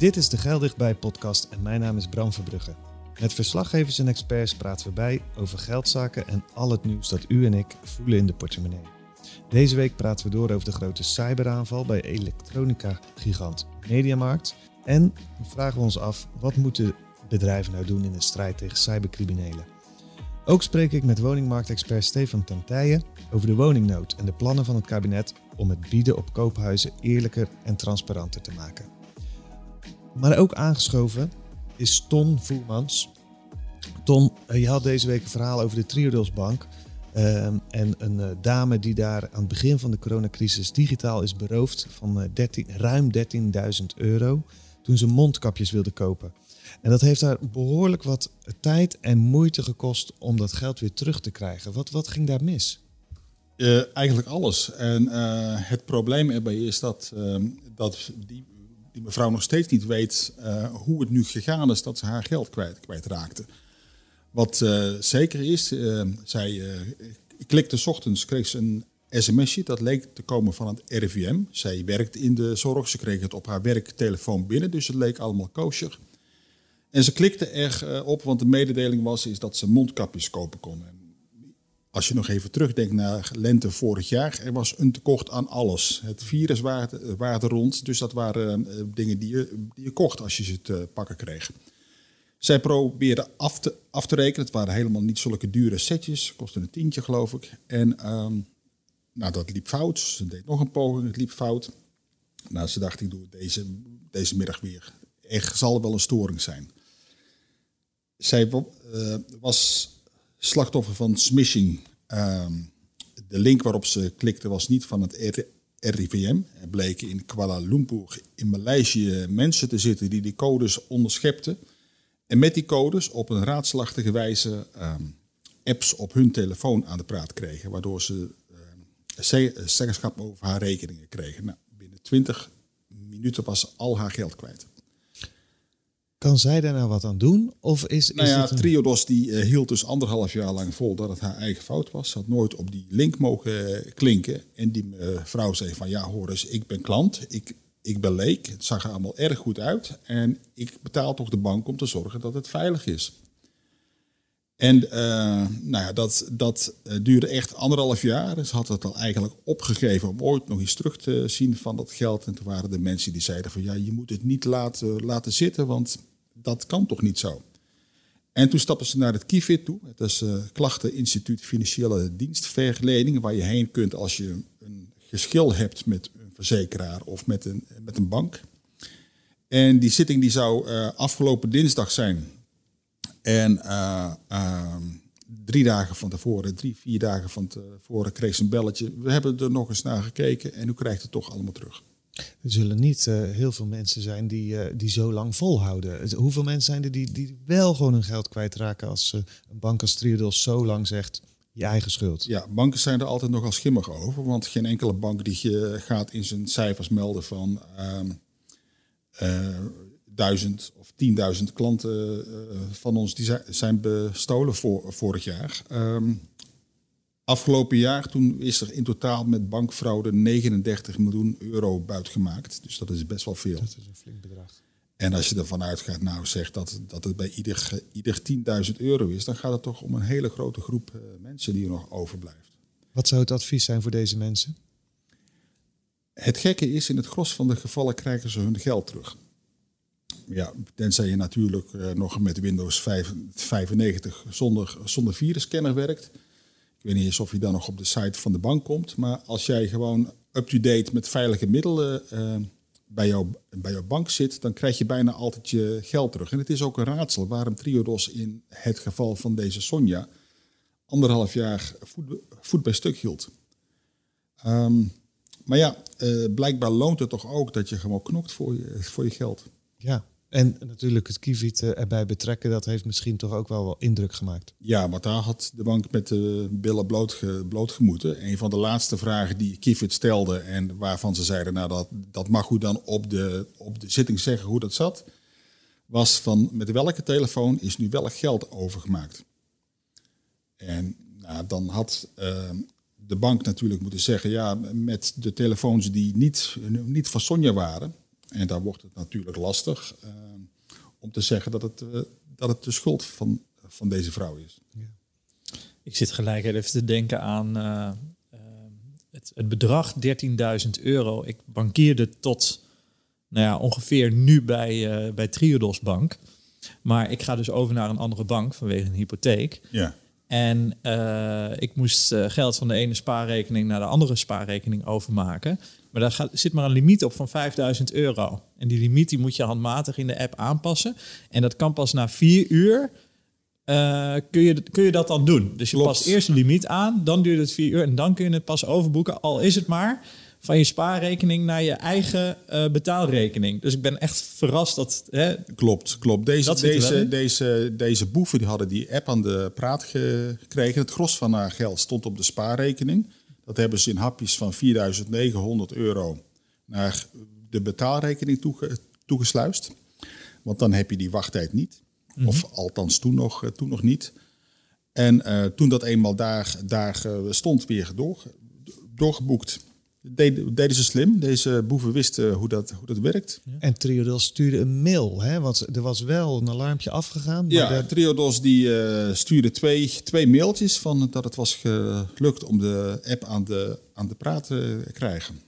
Dit is de Geldichtbij podcast en mijn naam is Bram Verbrugge. Met verslaggevers en experts praten we bij over geldzaken en al het nieuws dat u en ik voelen in de portemonnee. Deze week praten we door over de grote cyberaanval bij elektronica-gigant Mediamarkt. En vragen we ons af, wat moeten bedrijven nou doen in de strijd tegen cybercriminelen? Ook spreek ik met woningmarktexpert Stefan Tantijen over de woningnood en de plannen van het kabinet om het bieden op koophuizen eerlijker en transparanter te maken. Maar ook aangeschoven is Ton Voermans. Ton, eh, je had deze week een verhaal over de Triodos Bank. Ehm, en een eh, dame die daar aan het begin van de coronacrisis digitaal is beroofd van uh, 13, ruim 13.000 euro. toen ze mondkapjes wilde kopen. En dat heeft haar behoorlijk wat tijd en moeite gekost om dat geld weer terug te krijgen. Wat, wat ging daar mis? Eigenlijk alles. En het probleem erbij is dat, uh, dat die, die, mevrouw nog steeds niet weet hoe het nu gegaan is dat ze haar geld kwijt, kwijtraakte. Wat zeker is, zij klikte s ochtends, kreeg ze een sms'je, dat leek te komen van het RIVM. Zij werkt in de zorg, ze kreeg het op haar werktelefoon binnen, dus het leek allemaal kosher. En ze klikte er op, want de mededeling was is dat ze mondkapjes kopen kon. Als je nog even terugdenkt naar lente vorig jaar, er was een tekort aan alles. Het virus waarde rond, dus dat waren uh, dingen die je, die je kocht als je ze te pakken kreeg. Zij probeerde af te, af te rekenen. Het waren helemaal niet zulke dure setjes, kostte een tientje geloof ik. En um, nou, dat liep fout. Ze deed nog een poging, het liep fout. Nou, ze dacht, ik doe deze, deze middag weer. Er zal wel een storing zijn. Zij uh, was slachtoffer van smishing. Um, de link waarop ze klikte was niet van het RIVM. Er bleken in Kuala Lumpur in Maleisië mensen te zitten die die codes onderschepten. En met die codes op een raadselachtige wijze um, apps op hun telefoon aan de praat kregen. Waardoor ze um, zeggenschap over haar rekeningen kregen. Nou, binnen 20 minuten was al haar geld kwijt. Kan zij daar nou wat aan doen? Of is, nou ja, is een... Triodos die uh, hield dus anderhalf jaar lang vol dat het haar eigen fout was. Ze had nooit op die link mogen uh, klinken. En die mevrouw zei van ja hoor eens, ik ben klant, ik, ik ben leek. Het zag er allemaal erg goed uit. En ik betaal toch de bank om te zorgen dat het veilig is. En uh, nou ja, dat, dat duurde echt anderhalf jaar. Ze had het al eigenlijk opgegeven om ooit nog eens terug te zien van dat geld. En toen waren er mensen die zeiden van ja, je moet het niet laten, laten zitten, want dat kan toch niet zo? En toen stappen ze naar het KIFID toe. Het is uh, Klachteninstituut Financiële Dienstverlening, waar je heen kunt als je een geschil hebt met een verzekeraar of met een, met een bank. En die zitting die zou uh, afgelopen dinsdag zijn. En uh, drie dagen van tevoren, drie, vier dagen van tevoren kreeg ze een belletje. We hebben er nog eens naar gekeken en u krijgt het toch allemaal terug. Er zullen niet uh, heel veel mensen zijn die, uh, die zo lang volhouden. Hoeveel mensen zijn er die, die wel gewoon hun geld kwijtraken als uh, een bank als Triodos zo lang zegt je eigen schuld? Ja, banken zijn er altijd nogal schimmig over. Want geen enkele bank die gaat in zijn cijfers melden van duizend of tienduizend klanten van ons die zijn bestolen voor, vorig jaar. Um, Afgelopen jaar toen is er in totaal met bankfraude 39 miljoen euro buitgemaakt. Dus dat is best wel veel. Dat is een flink bedrag. En als je ervan uitgaat, nou zegt dat, dat het bij ieder, ieder 10.000 euro is, dan gaat het toch om een hele grote groep uh, mensen die er nog overblijft. Wat zou het advies zijn voor deze mensen? Het gekke is, in het gros van de gevallen krijgen ze hun geld terug. Ja, tenzij je natuurlijk uh, nog met Windows 5, 95 zonder, zonder virusscanner werkt. Ik weet niet eens of je dan nog op de site van de bank komt. Maar als jij gewoon up-to-date met veilige middelen uh, bij, jou, bij jouw bank zit, dan krijg je bijna altijd je geld terug. En het is ook een raadsel waarom Triodos in het geval van deze Sonja anderhalf jaar voet, bij stuk hield. Um, Maar ja, blijkbaar loont het toch ook dat je gewoon knokt voor je, voor je geld. Ja, en natuurlijk het kievit erbij betrekken, dat heeft misschien toch ook wel, wel indruk gemaakt. Ja, want daar had de bank met de billen bloot, blootgemoeten. Een van de laatste vragen die Kievit stelde en waarvan ze zeiden, nou dat, dat mag u dan op de, op de zitting zeggen hoe dat zat, was van met welke telefoon is nu welk geld overgemaakt. En nou, dan had uh, de bank natuurlijk moeten zeggen, ja, met de telefoons die niet, niet van Sonja waren, en daar wordt het natuurlijk lastig uh, om te zeggen dat het, uh, dat het de schuld van, van deze vrouw is. Ja. Ik zit gelijk even te denken aan uh, het, het, bedrag 13.000 euro. Ik bankierde tot nou ja, ongeveer nu bij, bij Triodos Bank. Maar ik ga dus over naar een andere bank vanwege een hypotheek. Ja. En ik moest geld van de ene spaarrekening naar de andere spaarrekening overmaken. Maar daar gaat, zit maar een limiet op van 5000 euro. En die limiet die moet je handmatig in de app aanpassen. En dat kan pas na vier uur. Uh, kun, je, kun je dat dan doen? Dus je past eerst de limiet aan, dan duurt het vier uur en dan kun je het pas overboeken. Al is het maar van je spaarrekening naar je eigen uh, betaalrekening. Dus ik ben echt verrast dat. Hè, klopt, klopt. Deze, deze, deze, deze boeven die hadden die app aan de praat gekregen. Het gros van haar geld stond op de spaarrekening. Dat hebben ze in hapjes van 4.900 euro naar de betaalrekening toege, toegesluist. Want dan heb je die wachttijd niet. Mhm. Of althans toen nog, eh, toen nog niet. En uh, toen dat eenmaal daar, daar uh, stond, weer door, doorgeboekt deden, deden ze slim. Deze boeven wisten hoe dat, hoe dat werkt. En Triodos stuurde een mail, hè? want er was wel een alarmpje afgegaan. Maar ja, Triodos die, uh, stuurde twee, twee mailtjes van dat het was gelukt om de app aan de, aan de praat te krijgen.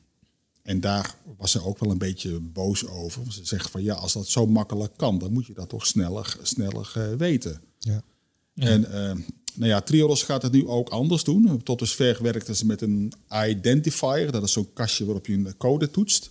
En daar was ze ook wel een beetje boos over. Ze zegt van ja, als dat zo makkelijk kan, dan moet je dat toch sneller, sneller uh, weten. Ja. En uh, nou ja, Triodos gaat het nu ook anders doen. Tot dusver werkten ze met een identifier. Dat is zo'n kastje waarop je een code toetst.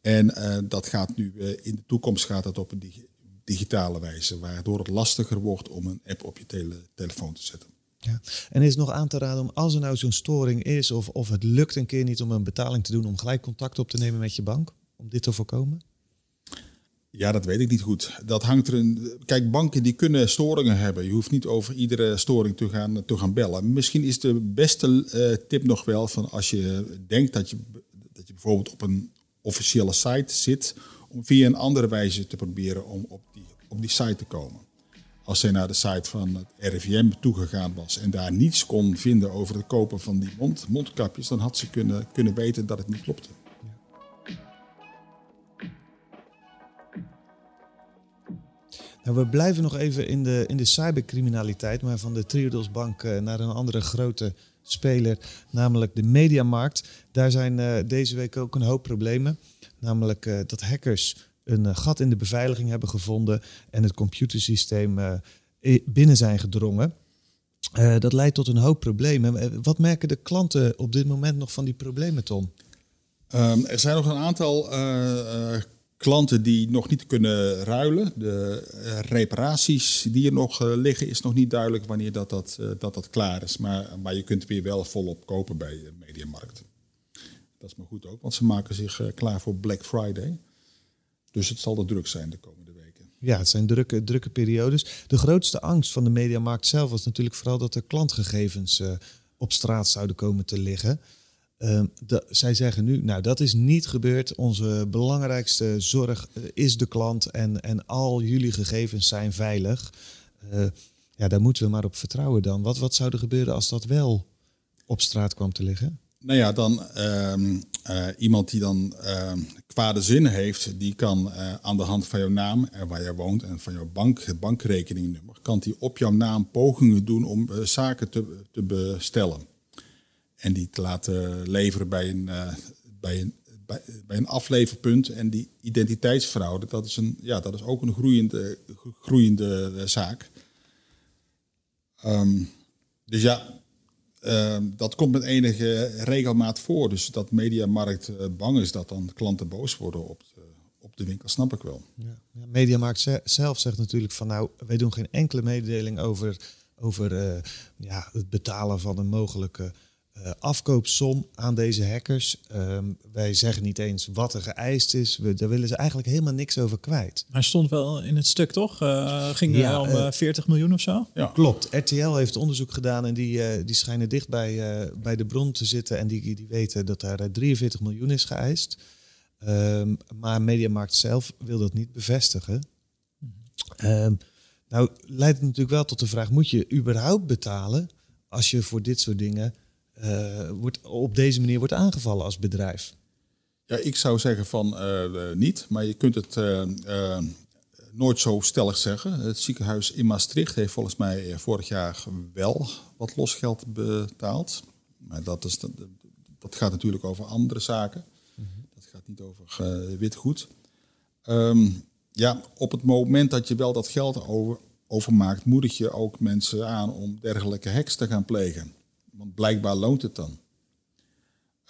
En uh, dat gaat nu uh, in de toekomst gaat dat op een dig digitale wijze, waardoor het lastiger wordt om een app op je tele telefoon te zetten. Ja. En is nog aan te raden om als er nou zo'n storing is, of, of het lukt een keer niet om een betaling te doen, om gelijk contact op te nemen met je bank, om dit te voorkomen? Ja, dat weet ik niet goed. Dat hangt er een. Kijk, banken die kunnen storingen hebben. Je hoeft niet over iedere storing te gaan, te gaan bellen. Misschien is de beste uh, tip nog wel van als je denkt dat je, dat je bijvoorbeeld op een officiële site zit, om via een andere wijze te proberen om op die, op die site te komen. Als zij naar de site van het RIVM toegegaan was en daar niets kon vinden over het kopen van die mond, mondkapjes, dan had ze kunnen, kunnen weten dat het niet klopte. Nou, we blijven nog even in de, in de cybercriminaliteit, maar van de Triodos Bank uh, naar een andere grote speler, namelijk de mediamarkt. Daar zijn uh, deze week ook een hoop problemen. Namelijk uh, dat hackers een gat in de beveiliging hebben gevonden en het computersysteem binnen zijn gedrongen. dat leidt tot een hoop problemen. Wat merken de klanten op dit moment nog van die problemen, Tom? Um, er zijn nog een aantal klanten die nog niet kunnen ruilen. De eh, reparaties die er nog eh, liggen, is nog niet duidelijk wanneer dat, dat, eh, dat, dat klaar is. Maar, maar je kunt weer wel volop kopen bij de Mediamarkt. Dat is maar goed ook, want ze maken zich klaar voor Black Friday. Dus het zal er druk zijn de komende weken. Ja, het zijn drukke, drukke periodes. De grootste angst van de Mediamarkt zelf was natuurlijk vooral dat er klantgegevens op straat zouden komen te liggen. Uh, zij zeggen nu, nou dat is niet gebeurd. Onze belangrijkste zorg eh, is de klant en, en al jullie gegevens zijn veilig. Uh, ja, daar moeten we maar op vertrouwen dan. Wat, wat zou er gebeuren als dat wel op straat kwam te liggen? Nou ja, dan uh, iemand die dan ehm, kwade zin heeft, die kan aan de hand van jouw naam en waar je woont en van jouw bank, bankrekeningnummer, kan die op jouw naam pogingen doen om zaken te, te bestellen en die te laten leveren bij een, uh, bij een, bij, een afleverpunt. En die identiteitsfraude, dat is, een, ja, dat is ook een groeiende, groeiende uh, zaak. Um, dus ja, uh, dat komt met enige regelmaat voor. Dus dat mediamarkt uh, bang is dat dan klanten boos worden op de, op de winkel, snap ik wel. Ja. Ja, mediamarkt zelf zegt natuurlijk van nou, wij doen geen enkele mededeling over, over ja, het betalen van een mogelijke uh, afkoopsom aan deze hackers. Ehm, wij zeggen niet eens wat er geëist is. We, daar willen ze eigenlijk helemaal niks over kwijt. Maar stond wel in het stuk, toch? Uh, ging ja, om 40 miljoen of zo? Ja. Klopt. RTL heeft onderzoek gedaan en die, die schijnen dicht bij, bij de bron te zitten. En die, die weten dat daar 43 miljoen is geëist. Um, maar Mediamarkt zelf wil dat niet bevestigen. Um, nou leidt het natuurlijk wel tot de vraag, moet je überhaupt betalen als je voor dit soort dingen uh, wordt, op deze manier wordt aangevallen als bedrijf? Ja, ik zou zeggen van uh, niet, maar je kunt het nooit zo stellig zeggen. Het ziekenhuis in Maastricht heeft volgens mij vorig jaar wel wat losgeld betaald. Maar dat, is, dat, dat gaat natuurlijk over andere zaken. Mm -hmm. Dat gaat niet over witgoed. Um, ja, op het moment dat je wel dat geld over, overmaakt, moedig je ook mensen aan om dergelijke hacks te gaan plegen. Want blijkbaar loont het dan.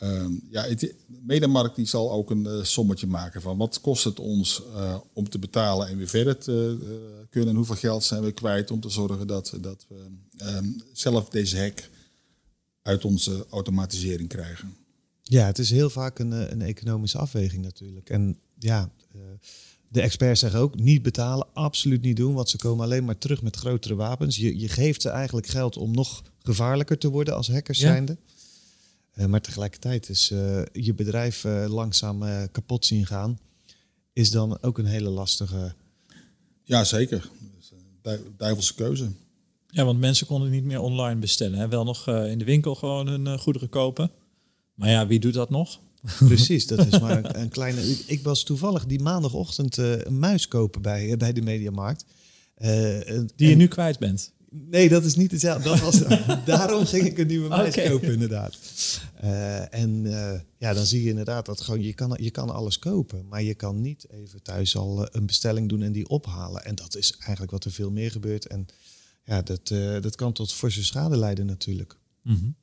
Uh, ja, de Medemarkt die zal ook een uh, sommetje maken van wat kost het ons uh, om te betalen en weer verder te uh, kunnen. En hoeveel geld zijn we kwijt om te zorgen dat, dat we ehm, zelf deze hack uit onze automatisering krijgen. Ja, het is heel vaak een, een economische afweging natuurlijk. En ja, de experts zeggen ook niet betalen, absoluut niet doen, want ze komen alleen maar terug met grotere wapens. Je, je geeft ze eigenlijk geld om nog gevaarlijker te worden als hackers ja. zijnde. Uh, maar tegelijkertijd is uh, je bedrijf uh, langzaam kapot zien gaan, is dan ook een hele lastige. Ja, zeker. duivelse keuze. Ja, want mensen konden niet meer online bestellen. Hè? Wel nog in de winkel gewoon hun goederen kopen. Maar ja, wie doet dat nog? Precies, dat is maar een, een kleine. Ik was toevallig die maandagochtend uh, een muis kopen bij, bij de Mediamarkt. Uh, die je nu kwijt bent. Nee, dat is niet hetzelfde. Dat was, daarom ging ik een nieuwe muis okay. kopen, inderdaad. En ja, dan zie je inderdaad dat gewoon, je kan, je kan alles kopen, maar je kan niet even thuis al een bestelling doen en die ophalen. En dat is eigenlijk wat er veel meer gebeurt. En ja, dat, dat kan tot forse schade leiden natuurlijk. Mm -hmm.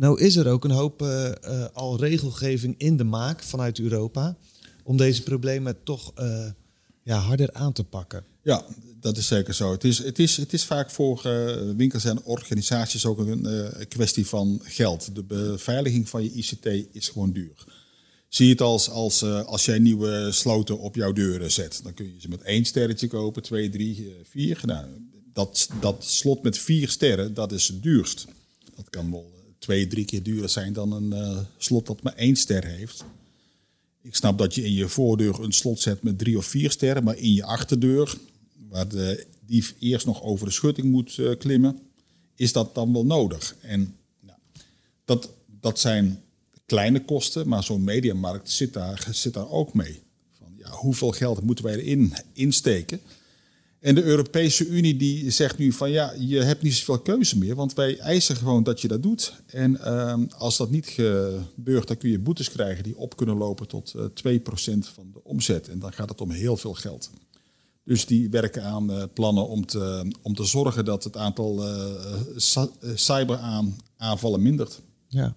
Nou is er ook een hoop uh, uh, al regelgeving in de maak vanuit Europa om deze problemen toch uh, ja, harder aan te pakken. Ja, dat is zeker zo. Het is, het is, het is vaak voor winkels en organisaties ook een kwestie van geld. De beveiliging van je ICT is gewoon duur. Zie het als, als, als jij nieuwe sloten op jouw deuren zet. Dan kun je ze met één sterretje kopen, twee, drie, vier. Nou, dat, dat slot met vier sterren, dat is het duurst. Dat kan wel twee, drie keer duurder zijn dan een uh, slot dat maar één ster heeft. Ik snap dat je in je voordeur een slot zet met drie of vier sterren, maar in je achterdeur, waar de dief eerst nog over de schutting moet uh, klimmen, is dat dan wel nodig. En nou, dat, dat zijn kleine kosten, maar zo'n mediamarkt zit daar, zit daar ook mee. Van, ja, hoeveel geld moeten wij erin insteken? En de Europese Unie die zegt nu van ja, je hebt niet zoveel keuze meer, want wij eisen gewoon dat je dat doet. En uh, als dat niet gebeurt, dan kun je boetes krijgen die op kunnen lopen tot uh, 2% van de omzet. En dan gaat het om heel veel geld. Dus die werken aan uh, plannen om te, om te zorgen dat het aantal uh, cyberaanvallen mindert. Ja,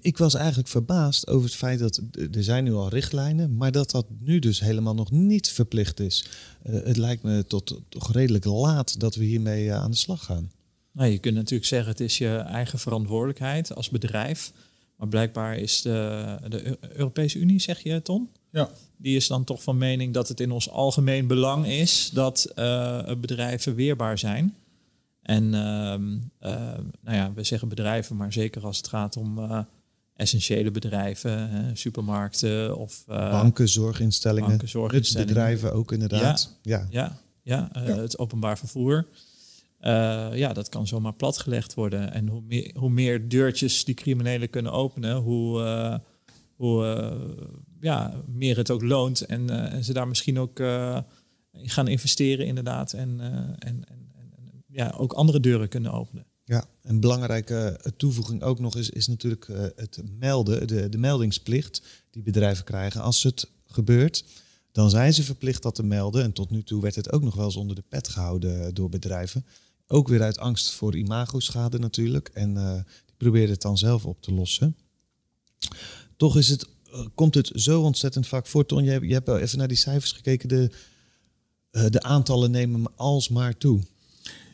ik was eigenlijk verbaasd over het feit dat er zijn nu al richtlijnen, maar dat dat nu dus helemaal nog niet verplicht is. Uh, het lijkt me tot toch redelijk laat dat we hiermee uh, aan de slag gaan. Nou, je kunt natuurlijk zeggen het is je eigen verantwoordelijkheid als bedrijf, maar blijkbaar is de, de Europese Unie, zeg je Ton? Ja. Die is dan toch van mening dat het in ons algemeen belang is dat uh, bedrijven weerbaar zijn. En uh, uh, nou ja, we zeggen bedrijven, maar zeker als het gaat om uh, essentiële bedrijven, supermarkten of banken, zorginstellingen, banken, zorginstellingen. bedrijven ook inderdaad. Ja, ja, ja, ja, ja. het openbaar vervoer. ja, dat kan zomaar platgelegd worden. En hoe meer, hoe meer deurtjes die criminelen kunnen openen, hoe, hoe ja, meer het ook loont. En, en ze daar misschien ook gaan investeren inderdaad. En, en, en ja, ook andere deuren kunnen openen. Ja, een belangrijke eh, toevoeging ook nog is, is natuurlijk uh, het melden, de, de meldingsplicht die bedrijven krijgen. Als het gebeurt, dan zijn ze verplicht dat te melden. En tot nu toe werd het ook nog wel eens onder de pet gehouden door bedrijven. Ook weer uit angst voor imagoschade natuurlijk. En die proberen het dan zelf op te lossen. Toch is het, komt het zo ontzettend vaak voor. Ton, je hebt, je hebt even naar die cijfers gekeken. De, de aantallen nemen alsmaar toe.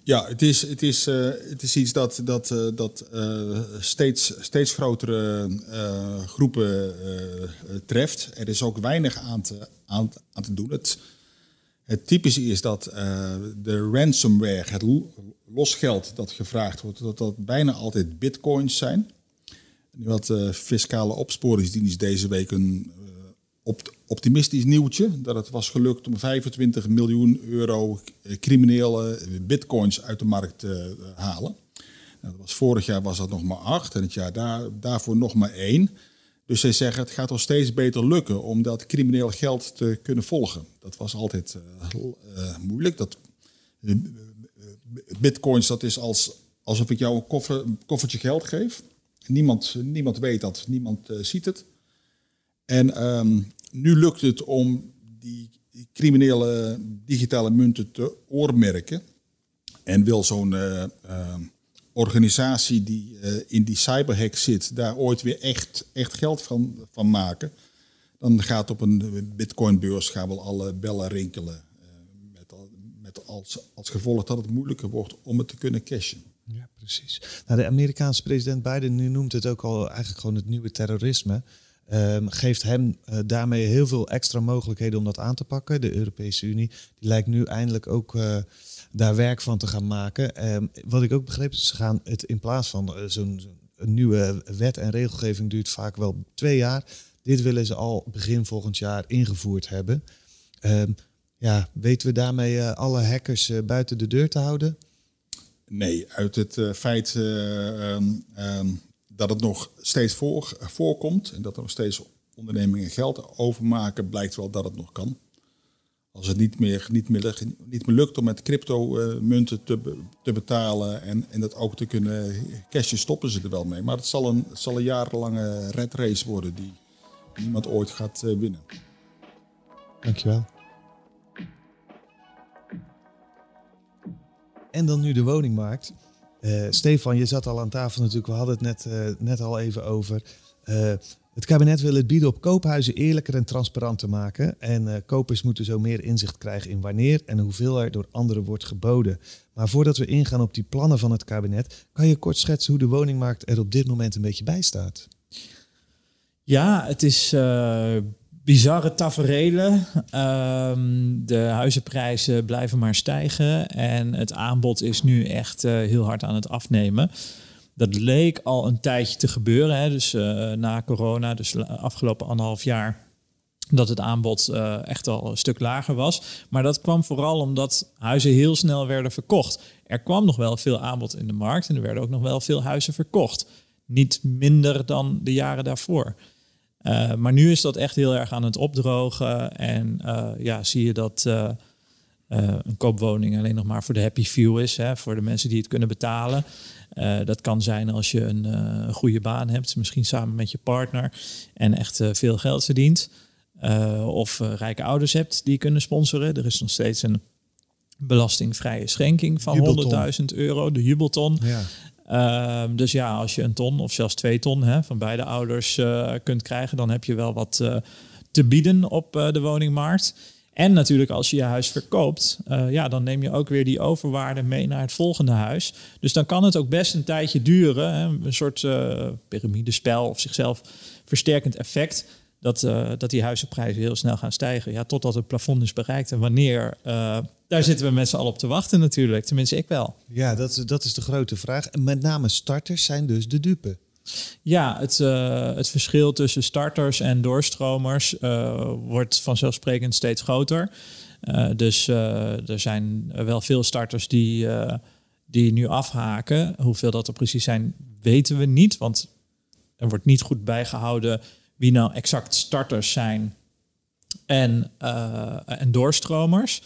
Ja, het is, het is, uh, het is iets dat, dat, uh, dat uh, steeds, steeds grotere groepen treft. Er is ook weinig aan te, aan, aan te doen. Het, het typische is dat de ransomware, het losgeld dat gevraagd wordt, dat dat bijna altijd bitcoins zijn. Nu had de fiscale opsporingsdienst deze week een optimistisch nieuwtje. Dat het was gelukt om 25 miljoen euro criminele bitcoins uit de markt te halen. Nou, dat was, vorig jaar was dat nog maar acht en het jaar daar, daarvoor nog maar één. Dus zij zeggen het gaat al steeds beter lukken om dat crimineel geld te kunnen volgen. Dat was altijd uh, uh, moeilijk. Dat, bitcoins, dat is als, alsof ik jou een, koffer, koffertje geld geef. Niemand, niemand weet dat, niemand ziet het. En um, nu lukt het om die criminele digitale munten te oormerken. En wil zo'n uh, uh, organisatie die uh, in die cyberhack zit, daar ooit weer echt, echt geld van, van maken. Dan gaat op een bitcoinbeurs gaan wel alle bellen rinkelen. met met als, als gevolg dat het moeilijker wordt om het te kunnen cashen. Ja, precies. Nou, de Amerikaanse president Biden nu noemt het ook al eigenlijk gewoon het nieuwe terrorisme. Um, geeft hem uh, daarmee heel veel extra mogelijkheden om dat aan te pakken. De Europese Unie die lijkt nu eindelijk ook uh, daar werk van te gaan maken. Um, wat ik ook begreep ze gaan het in plaats van uh, zo'n zo nieuwe wet en regelgeving duurt vaak wel twee jaar. Dit willen ze al begin volgend jaar ingevoerd hebben. Um, ja, weten we daarmee alle hackers buiten de deur te houden? Nee, uit het feit dat het nog steeds voor, voorkomt en dat er nog steeds ondernemingen geld overmaken, blijkt wel dat het nog kan. Als het niet meer, niet meer, niet meer lukt om met crypto-munten te, te betalen en, en dat ook te kunnen cashen, stoppen ze er wel mee. Maar het zal een, het zal een jarenlange red race worden die niemand ooit gaat eh, winnen. Dankjewel. En dan nu de woningmarkt. Uh, Stefan, je zat al aan tafel natuurlijk. We hadden het net, uh, net al even over. Uh, het kabinet wil het bieden op koophuizen eerlijker en transparanter maken. En kopers moeten zo meer inzicht krijgen in wanneer en hoeveel er door anderen wordt geboden. Maar voordat we ingaan op die plannen van het kabinet, kan je kort schetsen hoe de woningmarkt er op dit moment een beetje bij staat? Ja, het is bizarre taferelen. Um, de huizenprijzen blijven maar stijgen en het aanbod is nu echt uh, heel hard aan het afnemen. Dat leek al een tijdje te gebeuren, hè, dus uh, na corona, dus afgelopen anderhalf jaar, dat het aanbod uh, echt al een stuk lager was. Maar dat kwam vooral omdat huizen heel snel werden verkocht. Er kwam nog wel veel aanbod in de markt en er werden ook nog wel veel huizen verkocht. Niet minder dan de jaren daarvoor. Uh, maar nu is dat echt heel erg aan het opdrogen. En uh, ja, zie je dat uh, een koopwoning alleen nog maar voor de happy few is. Hè, voor de mensen die het kunnen betalen. dat kan zijn als je een, een, goede baan hebt, misschien samen met je partner. En echt veel geld verdient. of rijke ouders hebt die kunnen sponsoren. Er is nog steeds een belastingvrije schenking van 100.000 euro, de jubelton. Ja. Um, dus ja, als je een ton of zelfs twee ton hè, van beide ouders uh, kunt krijgen, dan heb je wel wat uh, te bieden op uh, de woningmarkt. En natuurlijk als je je huis verkoopt, ja, dan neem je ook weer die overwaarde mee naar het volgende huis. Dus dan kan het ook best een tijdje duren, hè, een soort piramidespel of zichzelf versterkend effect dat, uh, dat die huizenprijzen heel snel gaan stijgen. Ja, totdat het plafond is bereikt. En wanneer, uh, daar zitten we met z'n allen op te wachten natuurlijk. Tenminste, ik wel. Ja, dat, dat is de grote vraag. En met name starters zijn dus de dupe. Ja, het, uh, het verschil tussen starters en doorstromers wordt vanzelfsprekend steeds groter. dus er zijn wel veel starters die, die nu afhaken. Hoeveel dat er precies zijn, weten we niet. Want er wordt niet goed bijgehouden wie nou exact starters zijn en, uh, en doorstromers.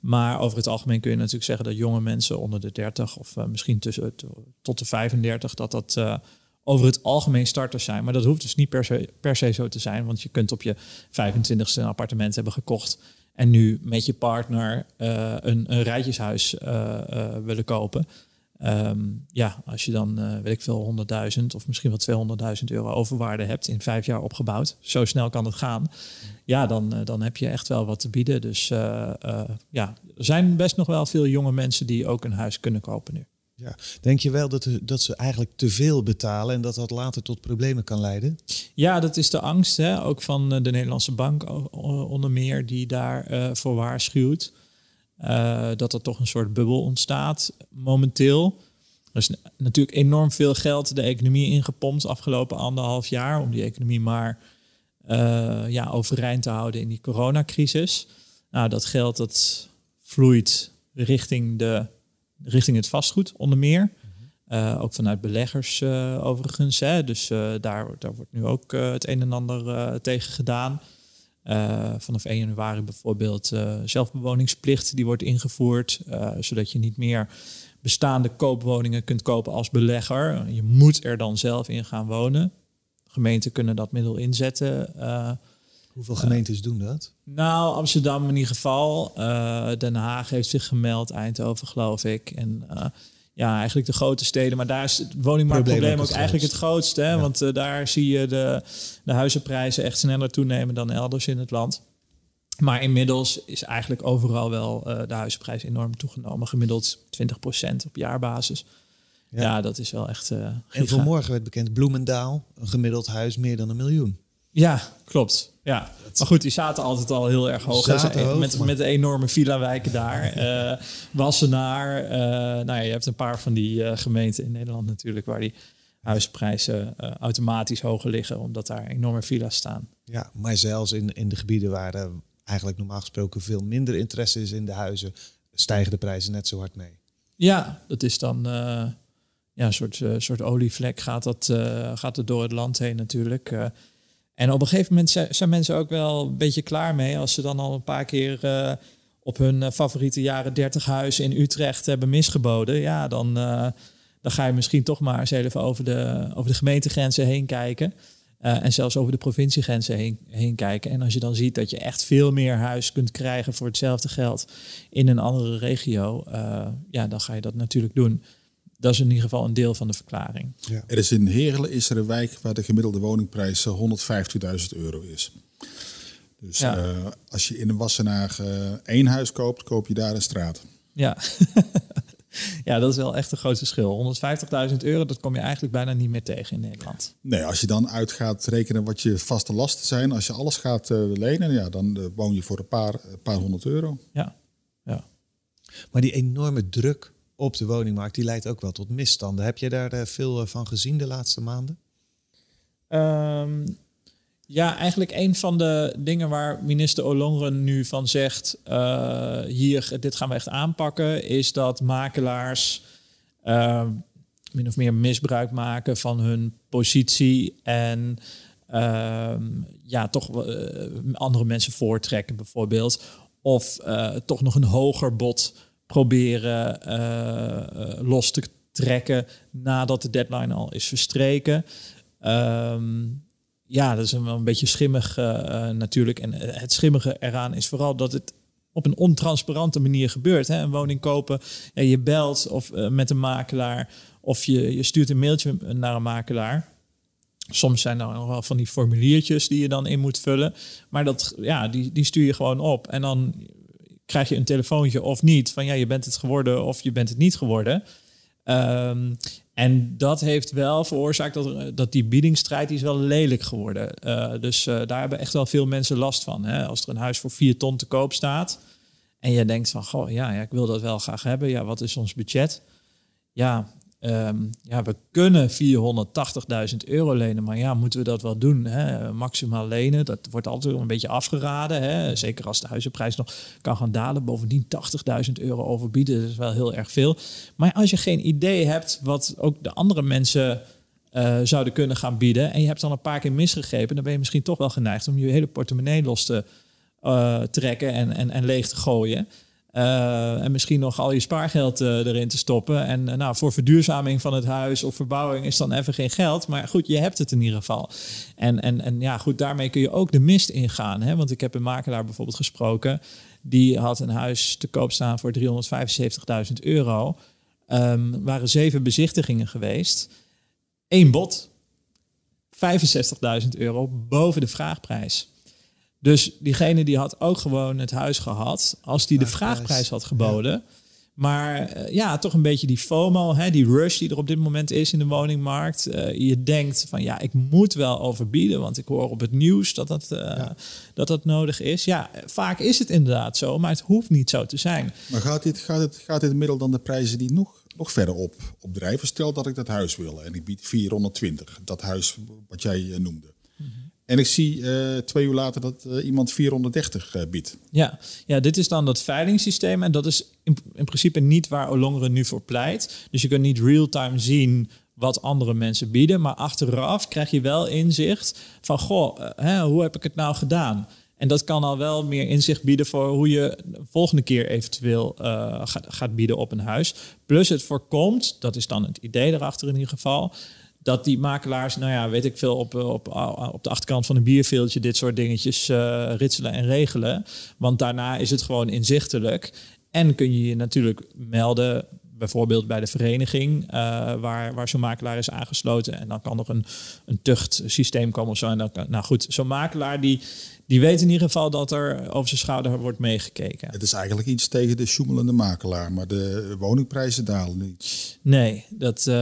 Maar over het algemeen kun je natuurlijk zeggen dat jonge mensen onder de 30 of uh, misschien tussen tot de 35, dat dat uh, over het algemeen starters zijn. Maar dat hoeft dus niet per se, per se zo te zijn, want je kunt op je 25ste een appartement hebben gekocht en nu met je partner een, een rijtjeshuis willen kopen. Ehm, ja, als je dan, uh, weet ik veel, 100.000 of misschien wel 200.000 euro overwaarde hebt in vijf jaar opgebouwd, zo snel kan het gaan, ja, dan, uh, dan heb je echt wel wat te bieden. Dus uh, ja, er zijn best nog wel veel jonge mensen die ook een huis kunnen kopen nu. Ja. Denk je wel dat, dat ze eigenlijk te veel betalen en dat dat later tot problemen kan leiden? Ja, dat is de angst, hè? ook van de Nederlandse bank onder meer, die daarvoor voor waarschuwt. Uh, dat er toch een soort bubbel ontstaat momenteel. Er is natuurlijk enorm veel geld de economie ingepompt afgelopen anderhalf jaar om die economie maar uh, ja, overeind te houden in die coronacrisis. Nou, dat geld dat vloeit richting, de, richting het vastgoed onder meer. Uh, ook vanuit beleggers overigens. Hè. Dus daar, daar wordt nu ook het een en ander tegen gedaan. Uh, vanaf 1 januari bijvoorbeeld uh, zelfbewoningsplicht die wordt ingevoerd, uh, zodat je niet meer bestaande koopwoningen kunt kopen als belegger. Je moet er dan zelf in gaan wonen. Gemeenten kunnen dat middel inzetten. Hoeveel gemeentes doen dat? Nou, Amsterdam in ieder geval. Den Haag heeft zich gemeld, Eindhoven geloof ik. En ja, eigenlijk de grote steden. Maar daar is het woningmarktprobleem ook, eigenlijk het grootste. Hè? Want uh, daar zie je de, de huizenprijzen echt sneller toenemen dan elders in het land. Maar inmiddels is eigenlijk overal wel uh, de huizenprijs enorm toegenomen. Gemiddeld 20% op jaarbasis. Ja, ja dat is wel echt. Uh, en vanmorgen werd bekend Bloemendaal, een gemiddeld huis meer dan een miljoen. Ja, klopt. Ja. Maar goed, die zaten altijd al heel erg hoog. hoog met, met de enorme villa-wijken daar. Uh, Wassenaar. Uh, nou ja, je hebt een paar van die uh, gemeenten in Nederland natuurlijk... waar die huisprijzen automatisch hoger liggen... omdat daar enorme villa's staan. Ja, maar zelfs in, in de gebieden waar er eigenlijk normaal gesproken... veel minder interesse is in de huizen... stijgen de prijzen net zo hard mee. Ja, dat is dan ja, een soort, soort olievlek gaat, dat, gaat er door het land heen natuurlijk... En op een gegeven moment zijn mensen ook wel een beetje klaar mee als ze dan al een paar keer uh, op hun eh, favoriete jaren 30 huis in Utrecht hebben misgeboden. Ja, dan, uh, dan ga je misschien toch maar eens even over de, over de gemeentegrenzen heen kijken. en zelfs over de provinciegrenzen heen, heen kijken. En als je dan ziet dat je echt veel meer huis kunt krijgen voor hetzelfde geld in een andere regio, ja, dan ga je dat natuurlijk doen dat is in ieder geval een deel van de verklaring. Ja. Er is in Heerlen is er een wijk waar de gemiddelde woningprijs 150.000 eh, euro is. Dus ja. uh, als je in een Wassenaar uh, één huis koopt, koop je daar een straat. Ja. ja, dat is wel echt een groot verschil. 150.000 euro, dat kom je eigenlijk bijna niet meer tegen in Nederland. Nee, als je dan uit gaat rekenen wat je vaste lasten zijn, als je alles gaat uh, lenen, ja, dan woon je voor een paar, paar honderd euro. Ja. ja. Maar die enorme druk op de woningmarkt, die leidt ook wel tot misstanden. Heb je daar eh, veel eh, van gezien de laatste maanden? Um, ja, eigenlijk een van de dingen waar minister Ollongren nu van zegt, uh, hier, dit gaan we echt aanpakken, is dat makelaars uh, min of meer misbruik maken van hun positie en uh, ja, toch andere mensen voortrekken bijvoorbeeld. Of toch nog een hoger bod proberen uh, los te trekken nadat de deadline al is verstreken. Um, ja, dat is een, een beetje schimmig uh, natuurlijk. En het schimmige eraan is vooral dat het op een ontransparante manier gebeurt. Hè? Een woning kopen, ja, je belt of met een makelaar of je, je stuurt een mailtje naar een makelaar. Soms zijn er nog wel van die formuliertjes die je dan in moet vullen. Maar dat, ja, die, die stuur je gewoon op. En dan krijg je een telefoontje of niet van ja, je bent het geworden of je bent het niet geworden. Um, en dat heeft wel veroorzaakt dat, dat die biedingsstrijd is wel lelijk geworden. Uh, dus uh, daar hebben echt wel veel mensen last van. Hè? Als er een huis voor vier ton te koop staat en je denkt van, goh, ja, ja, ik wil dat wel graag hebben. Ja, wat is ons budget? Ja, Um, ja, we kunnen 480.000 euro lenen, maar ja, moeten we dat wel doen? Hè? Maximaal lenen, dat wordt altijd een beetje afgeraden. Hè? Zeker als de huizenprijs nog kan gaan dalen. Bovendien 80.000 euro overbieden, dat is wel heel erg veel. Maar als je geen idee hebt wat ook de andere mensen uh, zouden kunnen gaan bieden... en je hebt dan een paar keer misgegrepen... dan ben je misschien toch wel geneigd om je hele portemonnee los te uh, trekken en, en, en leeg te gooien... Uh, en misschien nog al je spaargeld uh, erin te stoppen. En uh, nou, voor verduurzaming van het huis of verbouwing is dan even geen geld. Maar goed, je hebt het in ieder geval. En, en, en ja, goed, daarmee kun je ook de mist ingaan. Hè? Want ik heb een makelaar bijvoorbeeld gesproken. Die had een huis te koop staan voor 375.000 euro. Um, waren zeven bezichtigingen geweest. Eén bod. 65.000 euro boven de vraagprijs. Dus diegene die had ook gewoon het huis gehad als die de vraagprijs had geboden. Maar eh, ja, toch een beetje die FOMO, hè, die rush die er op dit moment is in de woningmarkt. Uh, je denkt van ja, ik moet wel overbieden, want ik hoor op het nieuws dat dat, uh, dat, dat nodig is. Ja, vaak is het inderdaad zo, maar het hoeft niet zo te zijn. Maar gaat dit, gaat het, gaat dit middel dan de prijzen die nog, nog verder op, opdrijven? Stel dat ik dat huis wil en ik bied 420, dat huis wat jij noemde. En ik zie uh, twee uur later dat uh, iemand 430 uh, biedt. Ja. ja, dit is dan dat veilingssysteem. En dat is in, in principe niet waar Olongeren nu voor pleit. Dus je kunt niet real-time zien wat andere mensen bieden. Maar achteraf krijg je wel inzicht van... goh, hè, hoe heb ik het nou gedaan? En dat kan al wel meer inzicht bieden voor hoe je de volgende keer eventueel gaat, gaat bieden op een huis. Plus het voorkomt, dat is dan het idee erachter in ieder geval dat die makelaars, nou ja, weet ik veel, op, op, op de achterkant van een bierveeltje dit soort dingetjes uh, ritselen en regelen. Want daarna is het gewoon inzichtelijk. En kun je je natuurlijk melden, bijvoorbeeld bij de vereniging, waar, waar zo'n makelaar is aangesloten. En dan kan er een, een tuchtsysteem komen of zo. En dan nou goed, zo'n makelaar die, die weet in ieder geval dat er over zijn schouder wordt meegekeken. Het is eigenlijk iets tegen de sjoemelende makelaar, maar de woningprijzen dalen niet. Nee, dat, uh,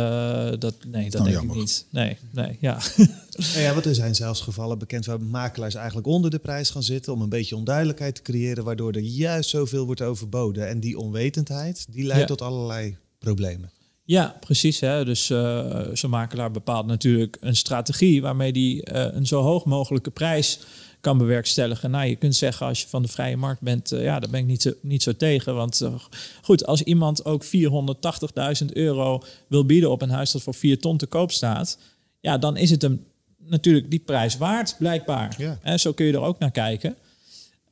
dat, nee, dat nou, denk jammer. ik niet. Nee, nee, ja. Nou ja, want er zijn zelfs gevallen bekend waar makelaars eigenlijk onder de prijs gaan zitten om een beetje onduidelijkheid te creëren, waardoor er juist zoveel wordt overboden. En die onwetendheid, die leidt ja. tot allerlei problemen. Ja, precies. Hè. Dus uh, zo'n makelaar bepaalt natuurlijk een strategie waarmee die uh, een zo hoog mogelijke prijs kan bewerkstelligen. Nou, je kunt zeggen als je van de vrije markt bent, uh, ja, daar ben ik niet zo, niet zo tegen. Want uh, goed, als iemand ook 480.000 euro wil bieden op een huis dat voor 4 ton te koop staat, ja, dan is het hem natuurlijk die prijs waard, blijkbaar. Ja. En zo kun je er ook naar kijken.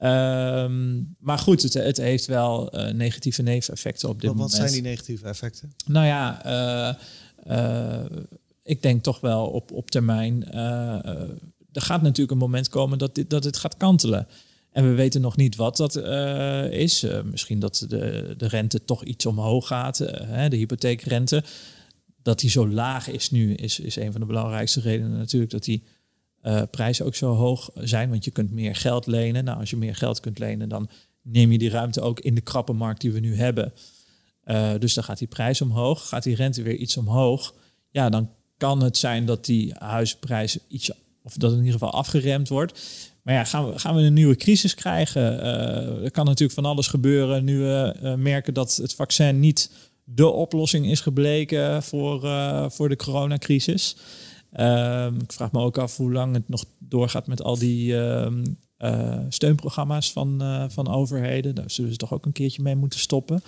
Um, maar goed, het, het heeft wel uh, negatieve neveneffecten op dit wat, moment. Wat zijn die negatieve effecten? Nou ja, ik denk toch wel op, op termijn er gaat natuurlijk een moment komen dat dit, dat het gaat kantelen. En we weten nog niet wat dat uh, is. Uh, misschien dat de, de rente toch iets omhoog gaat, uh, hè, de hypotheekrente. Dat die zo laag is nu, is, is een van de belangrijkste redenen natuurlijk dat die prijzen ook zo hoog zijn. Want je kunt meer geld lenen. Nou, als je meer geld kunt lenen, dan neem je die ruimte ook in de krappe markt die we nu hebben. dus dan gaat die prijs omhoog, gaat die rente weer iets omhoog. Ja, dan kan het zijn dat die huisprijs iets of dat in ieder geval afgeremd wordt. Maar ja, gaan we, gaan we een nieuwe crisis krijgen? Uh, er kan natuurlijk van alles gebeuren nu we uh, merken dat het vaccin niet de oplossing is gebleken voor, uh, voor de coronacrisis. Ehm, ik vraag me ook af hoe lang het nog doorgaat met al die ehm, steunprogramma's van, van overheden. Daar zullen ze toch ook een keertje mee moeten stoppen.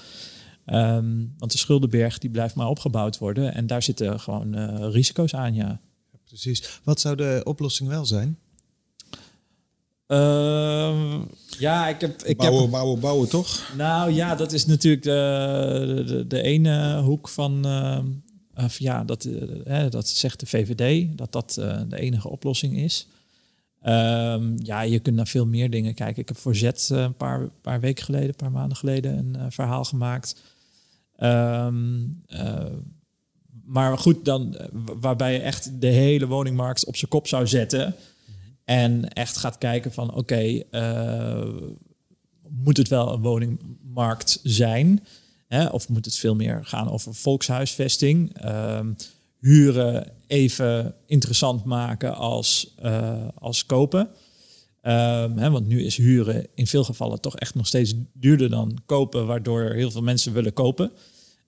Um, want de schuldenberg die blijft maar opgebouwd worden. En daar zitten gewoon risico's aan, ja precies. Wat zou de oplossing wel zijn? Uh, ja, ik heb... Ik bouwen, heb, bouwen, bouwen, toch? Nou ja, dat is natuurlijk de, de, de ene hoek van... Uh, of ja, dat, uh, dat zegt de VVD, dat dat uh, de enige oplossing is. Um, ja, je kunt naar veel meer dingen kijken. Ik heb voor Z een paar, paar weken geleden, een paar maanden geleden, een verhaal gemaakt. Um, maar goed, dan eh, waarbij je echt de hele woningmarkt op zijn kop zou zetten. En echt gaat kijken van oké, uh, moet het wel een woningmarkt zijn? Hè? Of moet het veel meer gaan over volkshuisvesting? Uh, huren even interessant maken als, uh, als kopen. Um, hè, want nu is huren in veel gevallen toch echt nog steeds duurder dan kopen, waardoor heel veel mensen willen kopen.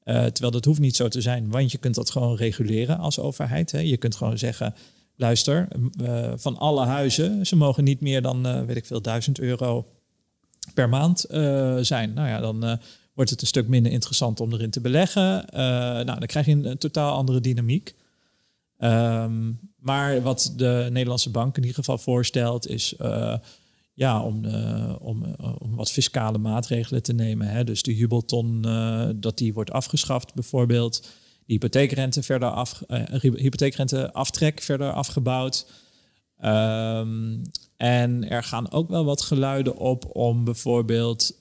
Uh, terwijl dat hoeft niet zo te zijn, want je kunt dat gewoon reguleren als overheid. Hè. Je kunt gewoon zeggen, luister, uh, van alle huizen, ze mogen niet meer dan, uh, weet ik veel, duizend euro per maand zijn. Nou ja, dan wordt het een stuk minder interessant om erin te beleggen. nou, dan krijg je een, totaal andere dynamiek. Um, maar wat de Nederlandse bank in ieder geval voorstelt, is ja, om, uh, om, uh, om wat fiscale maatregelen te nemen. Hè. Dus de jubelton, uh, dat die wordt afgeschaft bijvoorbeeld. De hypotheekrente verder af, hypotheekrente aftrek verder afgebouwd. Ehm, en er gaan ook wel wat geluiden op om bijvoorbeeld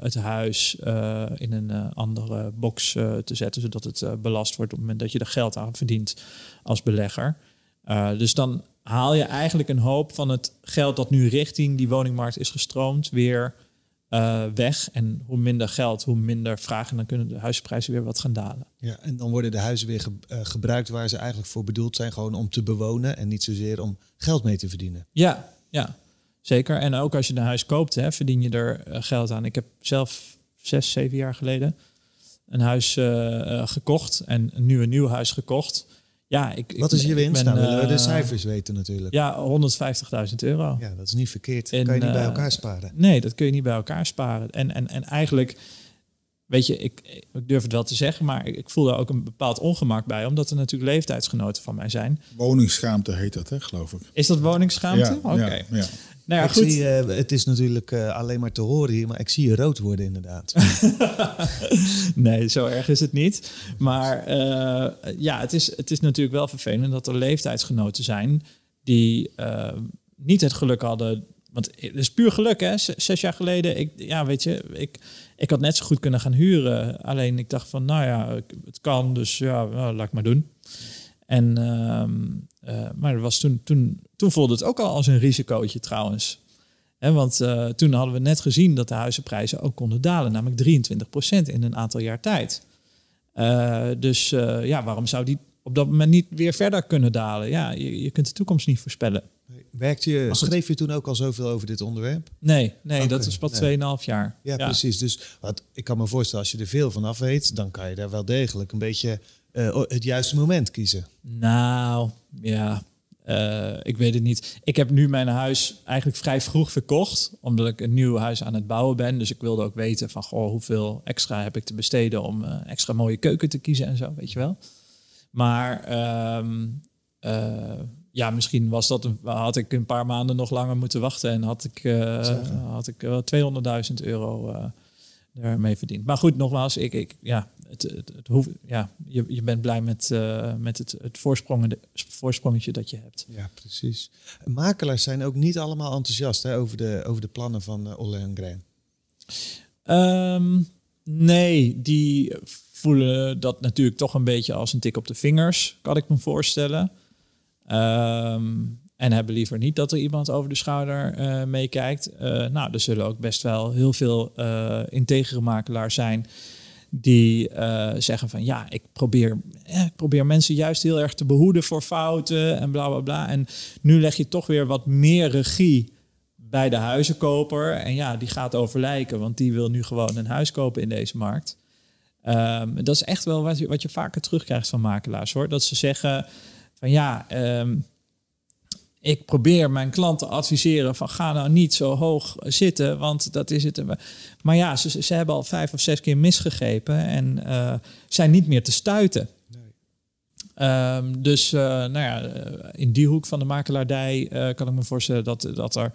het huis in een andere box te zetten, zodat het belast wordt op het moment dat je er geld aan verdient als belegger. dus dan haal je eigenlijk een hoop van het geld dat nu richting die woningmarkt is gestroomd weer weg. En hoe minder geld, hoe minder vragen, dan kunnen de huisprijzen weer wat gaan dalen. Ja, en dan worden de huizen weer gebruikt waar ze eigenlijk voor bedoeld zijn, gewoon om te bewonen en niet zozeer om geld mee te verdienen. Ja, ja, zeker. En ook als je een huis koopt, hè, verdien je er eh, geld aan. Ik heb zelf zes, zeven jaar geleden een huis gekocht en nu een nieuw huis gekocht. Ja, ik, Wat is je winst? nou, willen we de cijfers weten natuurlijk. Ja, 150.000 euro. Ja, dat is niet verkeerd. Dat kan je niet bij elkaar sparen. Nee, dat kun je niet bij elkaar sparen. En, en, en eigenlijk weet je, ik, ik, durf het wel te zeggen, maar ik, ik voel daar ook een bepaald ongemak bij, omdat er natuurlijk leeftijdsgenoten van mij zijn. Woningsschaamte heet dat, hè, geloof ik. Is dat woningsschaamte? Ja, Oké. Ja, Nou ja, goed. Zie, uh, het is natuurlijk uh, alleen maar te horen hier, maar ik zie je rood worden inderdaad. nee, zo erg is het niet. Maar uh, ja, het is, het is natuurlijk wel vervelend dat er leeftijdsgenoten zijn die niet het geluk hadden want het is puur geluk, hè? Zes jaar geleden, ik, ja, weet je, ik, ik had net zo goed kunnen gaan huren. Alleen ik dacht van, nou ja, het kan, dus ja, nou, laat ik maar doen. En, uh, maar het was toen, toen, toen voelde het ook al als een risicootje trouwens. He, want uh, toen hadden we net gezien dat de huizenprijzen ook konden dalen, namelijk 23% in een aantal jaar tijd. Uh, dus ja, waarom zou die op dat moment niet weer verder kunnen dalen? Ja, je, je kunt de toekomst niet voorspellen. Werkte je, schreef je toen ook al zoveel over dit onderwerp? Nee, nee dat is pas nee. 2,5 jaar. Ja, precies. Dus wat, ik kan me voorstellen, als je er veel van af weet, dan kan je daar wel degelijk een beetje uh, het juiste moment kiezen. Nou, ja, uh, ik weet het niet. Ik heb nu mijn huis eigenlijk vrij vroeg verkocht, omdat ik een nieuw huis aan het bouwen ben. Dus ik wilde ook weten van, goh, hoeveel extra heb ik te besteden om uh, extra mooie keuken te kiezen en zo, weet je wel. Maar um, ja, misschien was dat een, had ik een paar maanden nog langer moeten wachten en had ik, had ik wel 200.000 euro ermee verdiend. Maar goed, nogmaals, ik, ik, ja, het, het, het hoeft, ja, je, je bent blij met, uh, met het, het voorsprongetje dat je hebt. Ja, precies. Makelaars zijn ook niet allemaal enthousiast hè, over, de, over de plannen van uh, Olle en Graham. Um, nee, die voelen dat natuurlijk toch een beetje als een tik op de vingers, kan ik me voorstellen. Um, en hebben liever niet dat er iemand over de schouder uh, meekijkt. Uh, nou, er zullen ook best wel heel veel uh, integere makelaars zijn die zeggen van ja, ik probeer, eh, ik probeer mensen juist heel erg te behoeden voor fouten en bla bla bla. En nu leg je toch weer wat meer regie bij de huizenkoper. En ja, die gaat overlijken, want die wil nu gewoon een huis kopen in deze markt. Um, dat is echt wel wat je, wat je vaker terugkrijgt van makelaars hoor. Dat ze zeggen van ja, um, ik probeer mijn klanten adviseren van ga nou niet zo hoog zitten, want dat is het. Maar ja, ze, ze hebben al vijf of zes keer misgegrepen en uh, zijn niet meer te stuiten. Nee. Um, dus uh, nou ja, in die hoek van de makelaardij uh, kan ik me voorstellen dat, dat er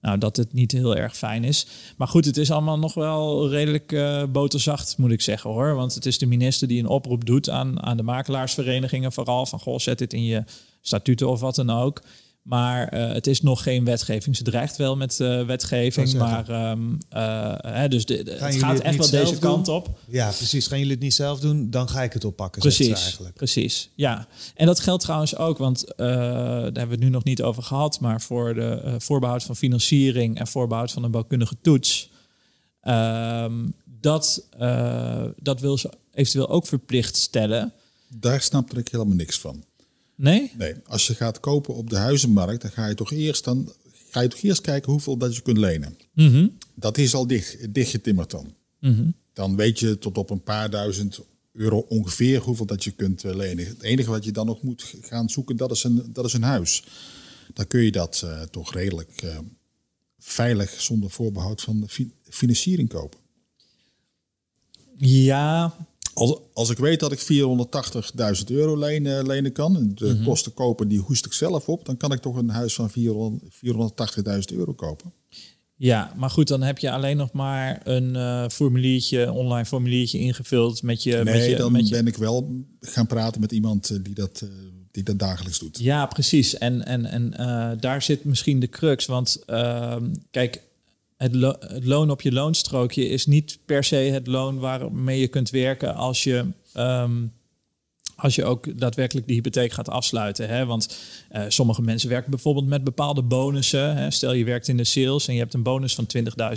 nou, dat het niet heel erg fijn is. Maar goed, het is allemaal nog wel redelijk boterzacht, moet ik zeggen hoor. Want het is de minister die een oproep doet aan, aan de makelaarsverenigingen vooral. Van goh, zet dit in je statuten of wat dan ook. Maar uh, het is nog geen wetgeving. Ze dreigt wel met uh, wetgeving, maar um, uh, hè, dus de, de, het gaat echt wel deze kant op. Ja, precies. Gaan jullie het niet zelf doen, dan ga ik het oppakken. Precies, eigenlijk. precies. Ja, en dat geldt trouwens ook, want daar hebben we het nu nog niet over gehad, maar voor de voorbehoud van financiering en voorbehoud van een bouwkundige toets, um, dat, dat wil ze eventueel ook verplicht stellen. Daar snapte ik helemaal niks van. Nee? Nee. Als je gaat kopen op de huizenmarkt, dan ga je toch eerst, dan, ga je toch eerst kijken hoeveel dat je kunt lenen. Mm -hmm. Dat is al dicht, dichtgetimmerd dan. Mm -hmm. Dan weet je tot op een paar duizend euro ongeveer hoeveel dat je kunt lenen. Het enige wat je dan nog moet gaan zoeken, dat is een, dat is een huis. Dan kun je dat uh, toch redelijk uh, veilig zonder voorbehoud van de fi financiering kopen. Ja, als, als ik weet dat ik 480.000 euro lenen, lenen kan, en de mm -hmm. kosten kopen die hoest ik zelf op, dan kan ik toch een huis van 480.000 euro kopen. Ja, maar goed, dan heb je alleen nog maar een uh, formuliertje, online formuliertje ingevuld met je. Nee, met je, dan met je... ben ik wel gaan praten met iemand die dat, uh, die dat dagelijks doet. Ja, precies. En, en, en uh, daar zit misschien de crux. Want ehm, kijk, het, lo het, loon op je loonstrookje is niet per se het loon waarmee je kunt werken als je. Um, als je ook daadwerkelijk die hypotheek gaat afsluiten. Hè? Want uh, sommige mensen werken bijvoorbeeld met bepaalde bonussen. Hè? Stel je werkt in de sales en je hebt een bonus van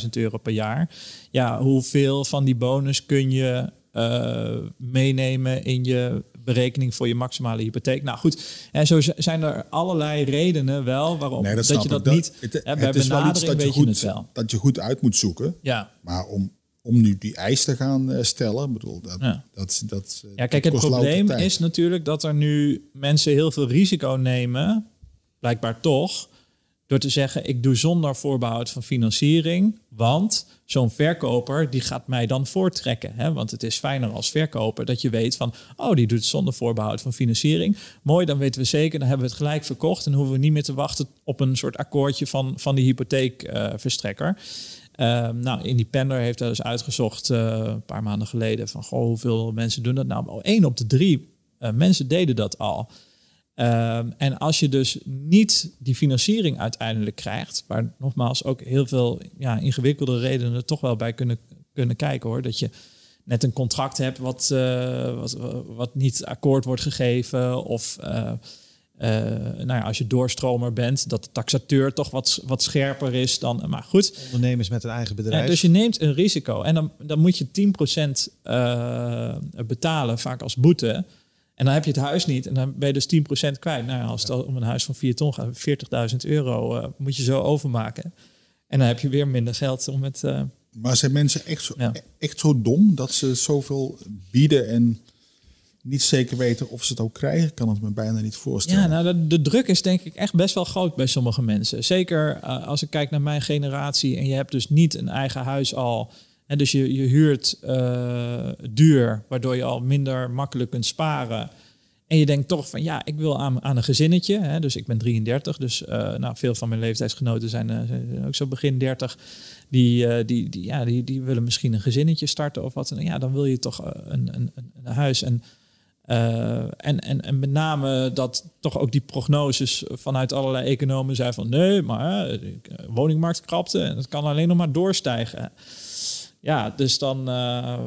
20.000 euro per jaar. Ja, hoeveel van die bonus kun je uh, meenemen in je berekening voor je maximale hypotheek? Nou goed, en zo zijn er allerlei redenen wel waarom nee, dat, dat je dat, niet... Het, hè, het is wel iets dat je, goed, dat je goed uit moet zoeken. Ja. Maar om om nu die eis te gaan uh, stellen. bedoel, dat, ja. dat, dat, uh, ja, kijk, het probleem is natuurlijk dat er nu mensen heel veel risico nemen, blijkbaar toch, door te zeggen: ik doe zonder voorbehoud van financiering, want zo'n verkoper die gaat mij dan voortrekken. Hè? Want het is fijner als verkoper dat je weet van, oh, die doet het zonder voorbehoud van financiering. Mooi, dan weten we zeker, dan hebben we het gelijk verkocht en hoeven we niet meer te wachten op een soort akkoordje van, van die hypotheekverstrekker. Uh, nou, Independer heeft dat dus uitgezocht uh, een paar maanden geleden van goh, hoeveel mensen doen dat nou? Eén op de drie uh, mensen deden dat al. Uh, en als je dus niet die financiering uiteindelijk krijgt, waar nogmaals ook heel veel ja, ingewikkelde redenen er toch wel bij kunnen, kunnen kijken hoor, dat je net een contract hebt wat, uh, wat, wat niet akkoord wordt gegeven of uh, nou ja, als je doorstromer bent, dat de taxateur toch wat, wat scherper is dan. Maar goed. Ondernemers met een eigen bedrijf. Ja, dus je neemt een risico en dan, dan moet je 10% uh, betalen, vaak als boete. En dan heb je het huis niet en dan ben je dus 10% kwijt. Nou ja, als het om een huis van 4 ton gaat, 40.000 euro uh, moet je zo overmaken. En dan heb je weer minder geld om het. Uh, maar zijn mensen echt zo, ja. echt zo dom dat ze zoveel bieden en niet zeker weten of ze het ook krijgen, kan het me bijna niet voorstellen. Ja, nou, de, de druk is denk ik echt best wel groot bij sommige mensen. Zeker uh, als ik kijk naar mijn generatie en je hebt dus niet een eigen huis al. En dus je, je huurt uh, duur, waardoor je al minder makkelijk kunt sparen. En je denkt toch van ja, ik wil aan, aan een gezinnetje. Hè, dus ik ben 33, dus uh, nou, veel van mijn leeftijdsgenoten zijn, zijn ook zo begin 30. Die, die, die, ja, die, die willen misschien een gezinnetje starten of wat. En ja, dan wil je toch een, een, een huis. En en, en, en met name dat toch ook die prognoses vanuit allerlei economen zijn van nee, maar de woningmarkt krapte en het kan alleen nog maar doorstijgen. Ja, dus dan uh,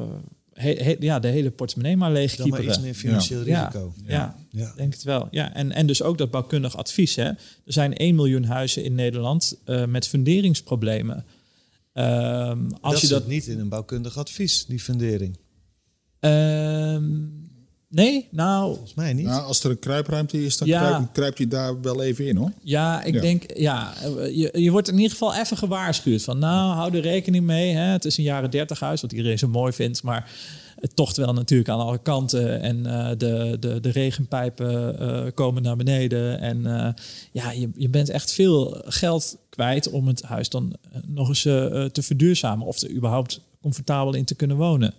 he, he, ja, de hele portemonnee maar leeg Dan maar iets meer financieel ja. risico. Ja, ja, ja, denk het wel. Ja, en, en dus ook dat bouwkundig advies. Hè. Er zijn 1 miljoen huizen in Nederland uh, met funderingsproblemen. Um, als dat je dat niet in een bouwkundig advies, die fundering. Um, Nee, nou... Volgens mij niet. Nou, als er een kruipruimte is, dan ja. kruipt, daar wel even in, hoor. Ja, ik ja. denk... Ja, je, je wordt in ieder geval even gewaarschuwd van... Nou, hou er rekening mee. Hè. Het is een jaren dertig huis, wat iedereen zo mooi vindt. Maar het tocht wel natuurlijk aan alle kanten. En uh, de, de, de regenpijpen uh, komen naar beneden. En uh, ja, je, je bent echt veel geld kwijt om het huis dan nog eens te verduurzamen. Of er überhaupt comfortabel in te kunnen wonen.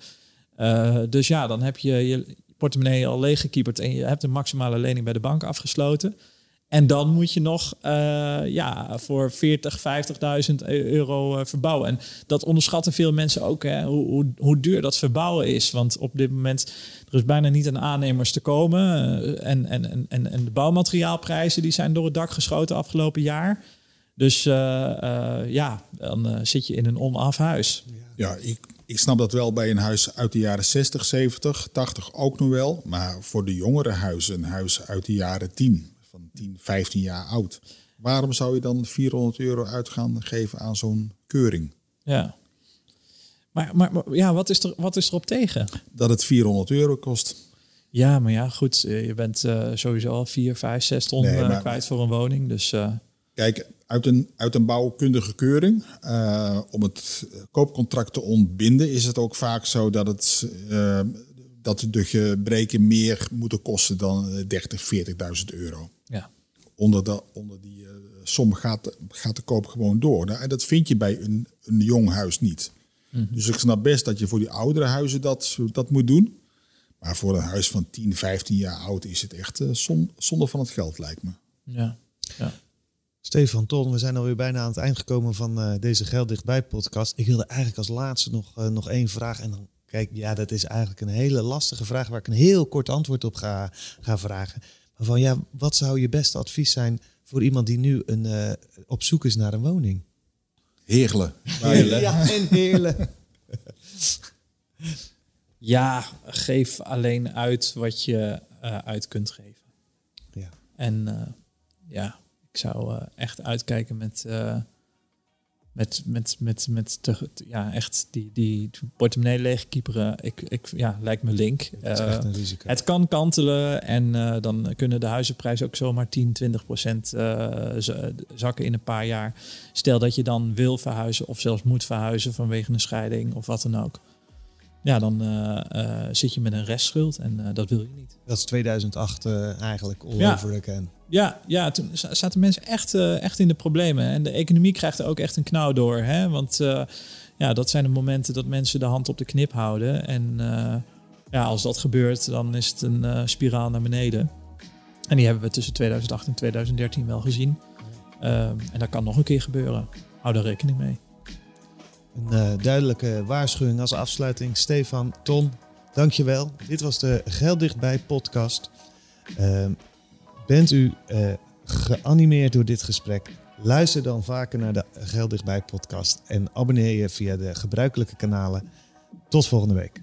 dus ja, dan heb je... je portemonnee al leeggekieperd en je hebt een maximale lening bij de bank afgesloten. En dan moet je nog uh, ja, voor 40, 50.000 euro uh, verbouwen. En dat onderschatten veel mensen ook, hè, hoe, hoe, hoe, duur dat verbouwen is. Want op dit moment er is bijna niet aan aannemers te komen. Uh, en, en, en, en de bouwmateriaalprijzen die zijn door het dak geschoten afgelopen jaar. Dus ja, dan zit je in een onaf huis. Ja, ik, ik snap dat wel bij een huis uit de jaren 60, 70, 80 ook nog wel. Maar voor de jongere huizen, een huis uit de jaren 10, van 10, 15 jaar oud. Waarom zou je dan 400 euro uit gaan geven aan zo'n keuring? Ja. Maar, maar, maar, ja, wat is, er, wat is erop tegen? Dat het 400 euro kost. Ja, maar ja, goed. Je bent uh, sowieso al 4, 5, 6 ton nee, maar, kwijt voor een woning. Dus, uh... Kijk, uit een, uit een bouwkundige keuring. Uh, om het koopcontract te ontbinden is het ook vaak zo dat, het, uh, dat de gebreken meer moeten kosten dan 30, 40.000 euro. Ja. Onder, de, onder die uh, som gaat, gaat de koop gewoon door. Nou, en dat vind je bij een, een jong huis niet. Mm -hmm. Dus ik snap best dat je voor die oudere huizen dat, dat moet doen. Maar voor een huis van 10, 15 jaar oud is het echt zonde van het geld, lijkt me. Ja, ja. Stefan Ton, we zijn alweer bijna aan het eind gekomen van uh, deze Geld Dichtbij podcast. Ik wilde eigenlijk als laatste nog, uh, nog één vraag. En dan kijk, ja, dat is eigenlijk een hele lastige vraag waar ik een heel kort antwoord op ga, ga vragen. Maar van ja, wat zou je beste advies zijn voor iemand die nu een, uh, op zoek is naar een woning? Heerlen. Ja, en heerlen. ja, geef alleen uit wat je uit kunt geven. Ja. En ja, zou uh, echt uitkijken met, uh, met, met, met, met te, ja, echt die, die portemonnee leegkieperen. Ik, ik, ja, lijkt me link. Uh, het kan kantelen en dan kunnen de huizenprijzen ook zomaar 10, 20 procent zakken in een paar jaar. Stel dat je dan wil verhuizen of zelfs moet verhuizen vanwege een scheiding of wat dan ook ja, dan uh, uh, zit je met een restschuld en uh, dat wil je niet. Dat is 2008 eigenlijk all ja. over again. Ja, ja, toen zaten mensen echt, echt in de problemen. En de economie krijgt er ook echt een knauw door. Hè? Want ja, dat zijn de momenten dat mensen de hand op de knip houden. En ja, als dat gebeurt, dan is het een spiraal naar beneden. En die hebben we tussen 2008 en 2013 wel gezien. Ehm, en dat kan nog een keer gebeuren. Hou daar rekening mee. Een duidelijke waarschuwing als afsluiting. Stefan, Ton, dankjewel. Dit was de Geld Dichtbij podcast. Uh, bent u uh, geanimeerd door dit gesprek? Luister dan vaker naar de Geld Dichtbij podcast en abonneer je via de gebruikelijke kanalen. Tot volgende week.